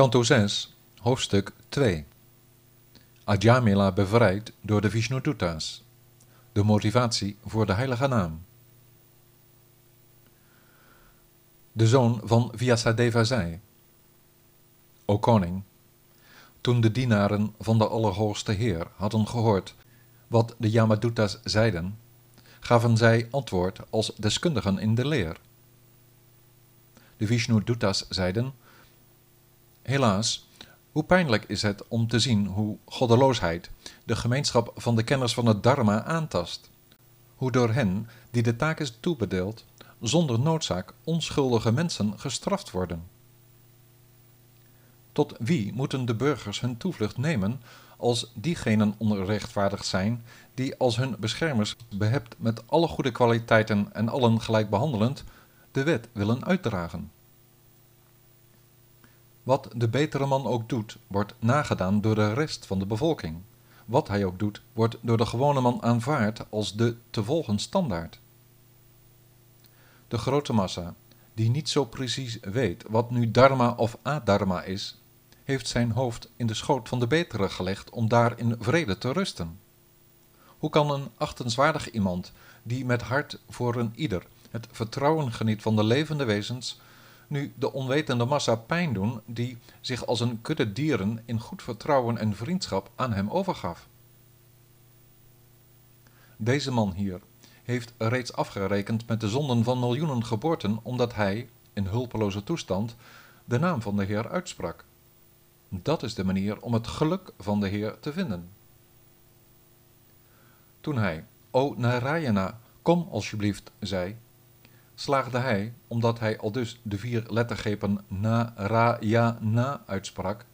Kanto 6, hoofdstuk 2 Ajamila bevrijd door de Vishnuduta's. De motivatie voor de heilige naam. De zoon van Vyasadeva zei: O koning, toen de dienaren van de Allerhoogste Heer hadden gehoord wat de Yamaduta's zeiden, gaven zij antwoord als deskundigen in de leer. De Vishnu-dutas zeiden: Helaas, hoe pijnlijk is het om te zien hoe goddeloosheid de gemeenschap van de kenners van het Dharma aantast. Hoe door hen, die de taak is toebedeeld, zonder noodzaak onschuldige mensen gestraft worden. Tot wie moeten de burgers hun toevlucht nemen als diegenen onrechtvaardig zijn die als hun beschermers behept met alle goede kwaliteiten en allen gelijk behandelend de wet willen uitdragen? Wat de betere man ook doet, wordt nagedaan door de rest van de bevolking. Wat hij ook doet, wordt door de gewone man aanvaard als de te volgen standaard. De grote massa, die niet zo precies weet wat nu dharma of adharma is, heeft zijn hoofd in de schoot van de betere gelegd om daar in vrede te rusten. Hoe kan een achtenswaardig iemand, die met hart voor een ieder het vertrouwen geniet van de levende wezens, nu de onwetende massa pijn doen die zich als een kudde dieren in goed vertrouwen en vriendschap aan hem overgaf? Deze man hier heeft reeds afgerekend met de zonden van miljoenen geboorten, omdat hij, in hulpeloze toestand, de naam van de Heer uitsprak. Dat is de manier om het geluk van de Heer te vinden. Toen hij, O Narayana, kom alsjeblieft, zei, slaagde hij, omdat hij al dus de vier lettergrepen Narayana uitsprak,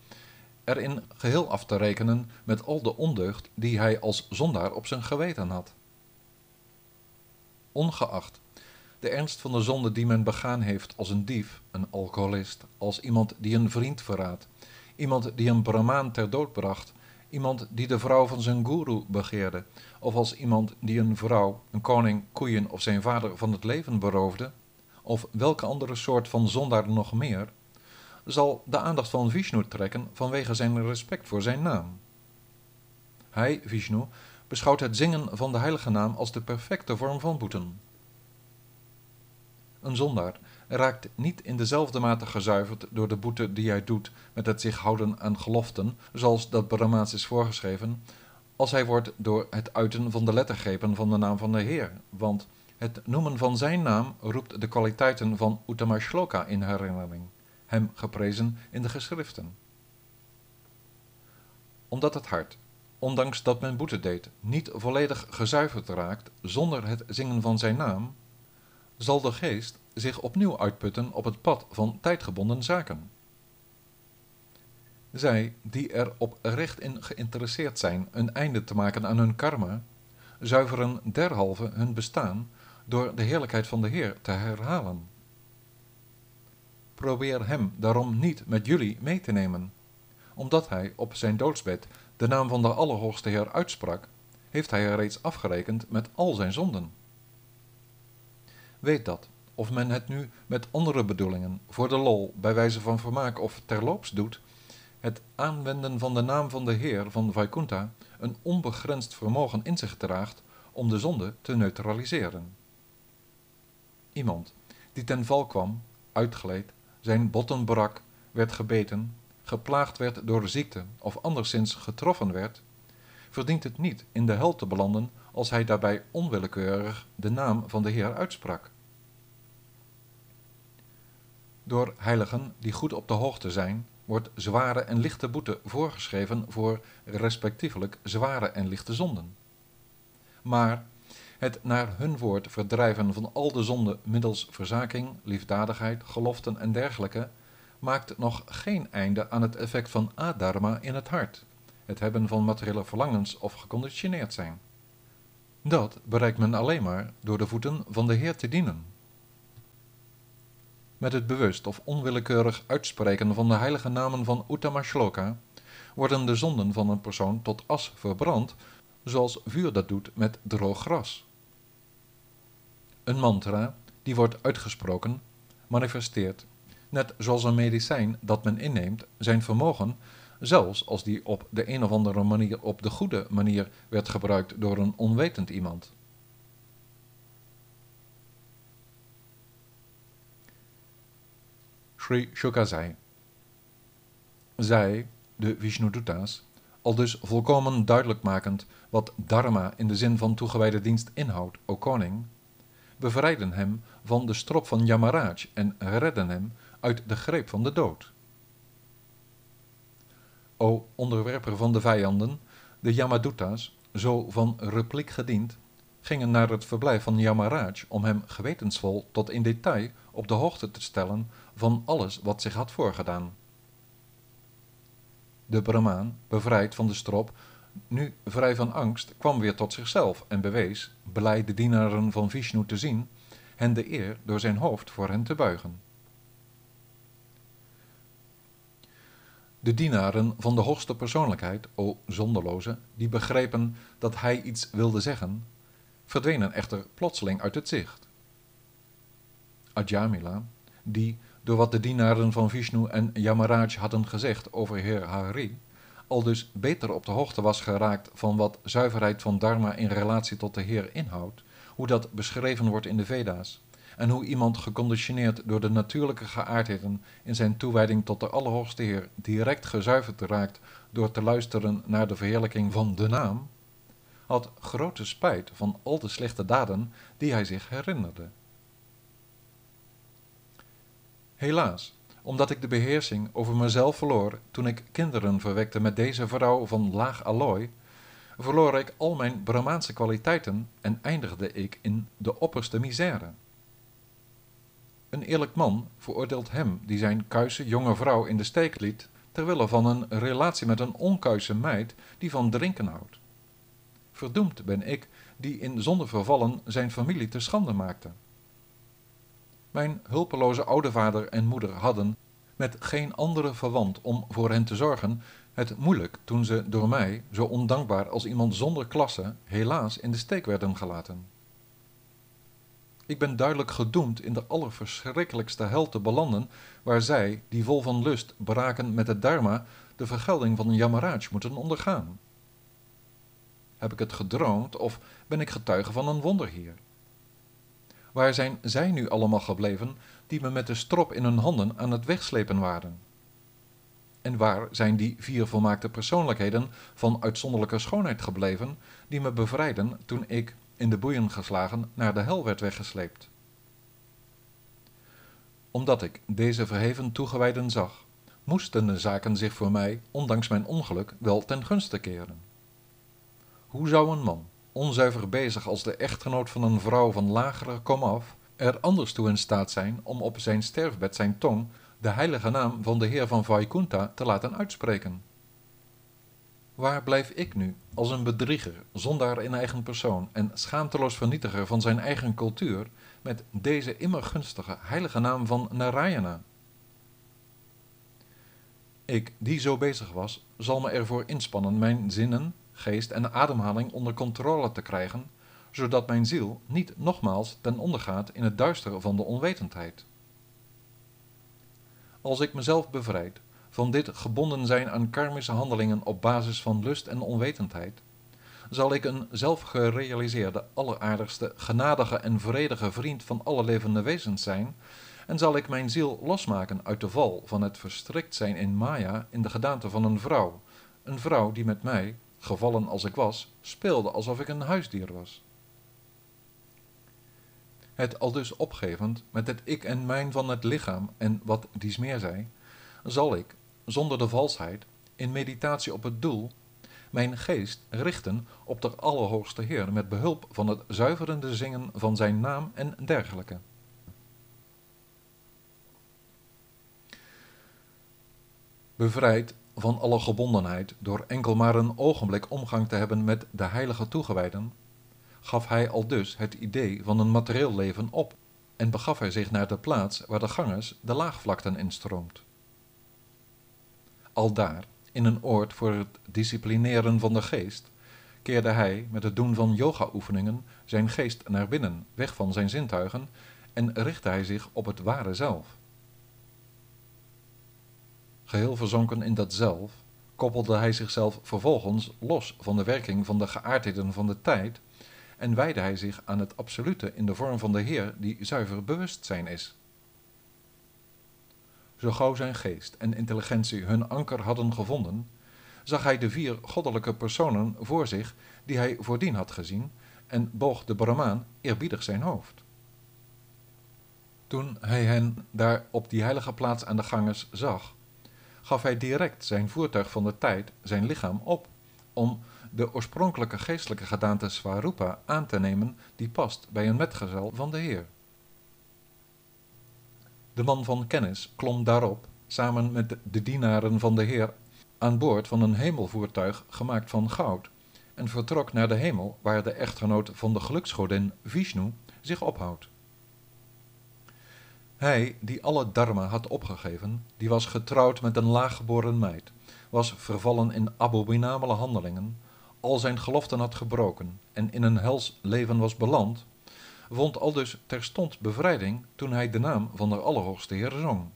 erin geheel af te rekenen met al de ondeugd die hij als zondaar op zijn geweten had. Ongeacht de ernst van de zonde die men begaan heeft als een dief, een alcoholist, als iemand die een vriend verraadt, iemand die een brahmaan ter dood bracht, iemand die de vrouw van zijn guru begeerde, of als iemand die een vrouw, een koning, koeien of zijn vader van het leven beroofde, of welke andere soort van zondaar nog meer, zal de aandacht van Vishnu trekken vanwege zijn respect voor zijn naam. Hij, Vishnu, beschouwt het zingen van de heilige naam als de perfecte vorm van boeten. Een zondaar raakt niet in dezelfde mate gezuiverd door de boete die hij doet met het zich houden aan geloften, zoals dat Brahmaans is voorgeschreven, als hij wordt door het uiten van de lettergrepen van de naam van de Heer, want het noemen van zijn naam roept de kwaliteiten van Uttama Shloka in herinnering, hem geprezen in de geschriften. Omdat het hart, ondanks dat men boete deed, niet volledig gezuiverd raakt zonder het zingen van zijn naam, zal de geest zich opnieuw uitputten op het pad van tijdgebonden zaken. Zij, die er op recht in geïnteresseerd zijn een einde te maken aan hun karma, zuiveren derhalve hun bestaan door de heerlijkheid van de Heer te herhalen. Probeer hem daarom niet met jullie mee te nemen. Omdat hij op zijn doodsbed de naam van de Allerhoogste Heer uitsprak, heeft hij er reeds afgerekend met al zijn zonden. Weet dat, of men het nu met andere bedoelingen, voor de lol, bij wijze van vermaak of terloops doet, het aanwenden van de naam van de Heer van Vaikunta een onbegrensd vermogen in zich draagt om de zonde te neutraliseren. Iemand die ten val kwam, uitgleed, zijn botten brak, werd gebeten, geplaagd werd door ziekte of anderszins getroffen werd, verdient het niet in de hel te belanden als hij daarbij onwillekeurig de naam van de Heer uitsprak. Door heiligen die goed op de hoogte zijn, wordt zware en lichte boete voorgeschreven voor respectievelijk zware en lichte zonden. Maar het naar hun woord verdrijven van al de zonden middels verzaking, liefdadigheid, geloften en dergelijke maakt nog geen einde aan het effect van adharma in het hart, het hebben van materiële verlangens of geconditioneerd zijn. Dat bereikt men alleen maar door de voeten van de Heer te dienen. Met het bewust of onwillekeurig uitspreken van de heilige namen van Uttama Shloka worden de zonden van een persoon tot as verbrand, zoals vuur dat doet met droog gras. Een mantra, die wordt uitgesproken, manifesteert, net zoals een medicijn dat men inneemt zijn vermogen, zelfs als die op de een of andere manier op de goede manier werd gebruikt door een onwetend iemand. Sri Shuka zei, zij, de Vishnuduta's, al dus volkomen duidelijk makend wat dharma in de zin van toegewijde dienst inhoudt, o koning, bevrijden hem van de strop van Yamaraj en redden hem uit de greep van de dood. O onderwerper van de vijanden, de Yamaduta's, zo van repliek gediend, gingen naar het verblijf van Yamaraj om hem gewetensvol tot in detail op de hoogte te stellen van alles wat zich had voorgedaan. De Brahmaan, bevrijd van de strop, nu vrij van angst, kwam weer tot zichzelf en bewees, blij de dienaren van Vishnu te zien, hen de eer door zijn hoofd voor hen te buigen. De dienaren van de hoogste persoonlijkheid, o zonderloze, die begrepen dat hij iets wilde zeggen, verdwenen echter plotseling uit het zicht. Ajamila, die, door wat de dienaren van Vishnu en Yamaraj hadden gezegd over heer Hari, al dus beter op de hoogte was geraakt van wat zuiverheid van dharma in relatie tot de heer inhoudt, hoe dat beschreven wordt in de Veda's, en hoe iemand geconditioneerd door de natuurlijke geaardheden in zijn toewijding tot de Allerhoogste Heer direct gezuiverd raakt door te luisteren naar de verheerlijking van de naam, had grote spijt van al de slechte daden die hij zich herinnerde. Helaas, omdat ik de beheersing over mezelf verloor toen ik kinderen verwekte met deze vrouw van laag allooi, verloor ik al mijn Brahmaanse kwaliteiten en eindigde ik in de opperste misère. Een eerlijk man veroordeelt hem die zijn kuise jonge vrouw in de steek liet, terwille van een relatie met een onkuise meid die van drinken houdt. Verdoemd ben ik die in zonde vervallen zijn familie te schande maakte. Mijn hulpeloze oude vader en moeder hadden, met geen andere verwant om voor hen te zorgen, het moeilijk toen ze door mij, zo ondankbaar als iemand zonder klasse, helaas in de steek werden gelaten. Ik ben duidelijk gedoemd in de allerverschrikkelijkste hel te belanden, waar zij, die vol van lust braken met het dharma, de vergelding van een Yamaraj moeten ondergaan. Heb ik het gedroomd of ben ik getuige van een wonder hier? Waar zijn zij nu allemaal gebleven die me met de strop in hun handen aan het wegslepen waren? En waar zijn die vier volmaakte persoonlijkheden van uitzonderlijke schoonheid gebleven die me bevrijden toen ik, in de boeien geslagen, naar de hel werd weggesleept? Omdat ik deze verheven toegewijden zag, moesten de zaken zich voor mij, ondanks mijn ongeluk, wel ten gunste keren. Hoe zou een man, onzuiver bezig als de echtgenoot van een vrouw van lagere komaf, er anders toe in staat zijn om op zijn sterfbed zijn tong de heilige naam van de Heer van Vaikunta te laten uitspreken? Waar blijf ik nu als een bedrieger, zondaar in eigen persoon en schaamteloos vernietiger van zijn eigen cultuur, met deze immer gunstige heilige naam van Narayana? Ik, die zo bezig was, zal me ervoor inspannen mijn zinnen, geest en ademhaling onder controle te krijgen, zodat mijn ziel niet nogmaals ten onder gaat in het duister van de onwetendheid. Als ik mezelf bevrijd van dit gebonden zijn aan karmische handelingen op basis van lust en onwetendheid, zal ik een zelfgerealiseerde, alleraardigste, genadige en vredige vriend van alle levende wezens zijn, en zal ik mijn ziel losmaken uit de val van het verstrikt zijn in Maya in de gedaante van een vrouw, een vrouw die met mij, gevallen als ik was, speelde alsof ik een huisdier was. Het aldus opgevend met het ik en mijn van het lichaam en wat dies meer zij, zal ik, zonder de valsheid, in meditatie op het doel, mijn geest richten op de Allerhoogste Heer met behulp van het zuiverende zingen van zijn naam en dergelijke. Bevrijd van alle gebondenheid door enkel maar een ogenblik omgang te hebben met de heilige toegewijden, gaf hij al dus het idee van een materieel leven op en begaf hij zich naar de plaats waar de gangers de laagvlakten instroomt. Aldaar, in een oord voor het disciplineren van de geest, keerde hij met het doen van yoga-oefeningen zijn geest naar binnen, weg van zijn zintuigen, en richtte hij zich op het ware zelf. Geheel verzonken in dat zelf, koppelde hij zichzelf vervolgens los van de werking van de geaardheden van de tijd en wijde hij zich aan het absolute in de vorm van de Heer die zuiver bewustzijn is. Zo gauw zijn geest en intelligentie hun anker hadden gevonden, zag hij de vier goddelijke personen voor zich die hij voordien had gezien en boog de Brahmaan eerbiedig zijn hoofd. Toen hij hen daar op die heilige plaats aan de gangers zag, gaf hij direct zijn voertuig van de tijd, zijn lichaam, op, om de oorspronkelijke geestelijke gedaante Swarupa aan te nemen die past bij een metgezel van de Heer. De man van kennis klom daarop, samen met de dienaren van de Heer, aan boord van een hemelvoertuig gemaakt van goud, en vertrok naar de hemel waar de echtgenoot van de geluksgodin Vishnu zich ophoudt. Hij, die alle dharma had opgegeven, die was getrouwd met een laaggeboren meid, was vervallen in abominabele handelingen, al zijn geloften had gebroken en in een hels leven was beland, vond al dus terstond bevrijding toen hij de naam van de Allerhoogste Heer zong.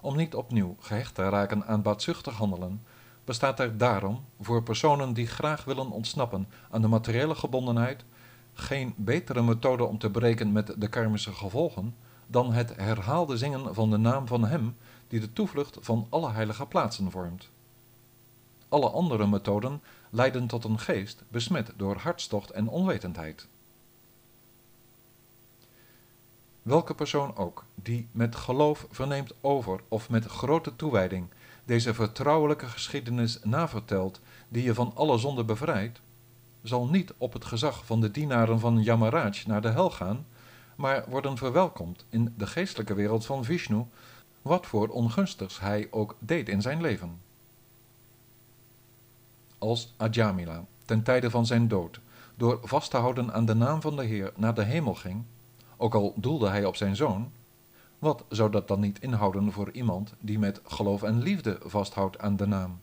Om niet opnieuw gehecht te raken aan baatzuchtig handelen, bestaat er daarom, voor personen die graag willen ontsnappen aan de materiële gebondenheid, geen betere methode om te breken met de karmische gevolgen dan het herhaalde zingen van de naam van Hem die de toevlucht van alle heilige plaatsen vormt. Alle andere methoden leiden tot een geest besmet door hartstocht en onwetendheid. Welke persoon ook die met geloof verneemt over of met grote toewijding deze vertrouwelijke geschiedenis navertelt die je van alle zonde bevrijdt, zal niet op het gezag van de dienaren van Yamaraj naar de hel gaan, maar worden verwelkomd in de geestelijke wereld van Vishnu, wat voor ongunstigs hij ook deed in zijn leven. Als Ajamila ten tijde van zijn dood door vast te houden aan de naam van de Heer naar de hemel ging, ook al doelde hij op zijn zoon, wat zou dat dan niet inhouden voor iemand die met geloof en liefde vasthoudt aan de naam?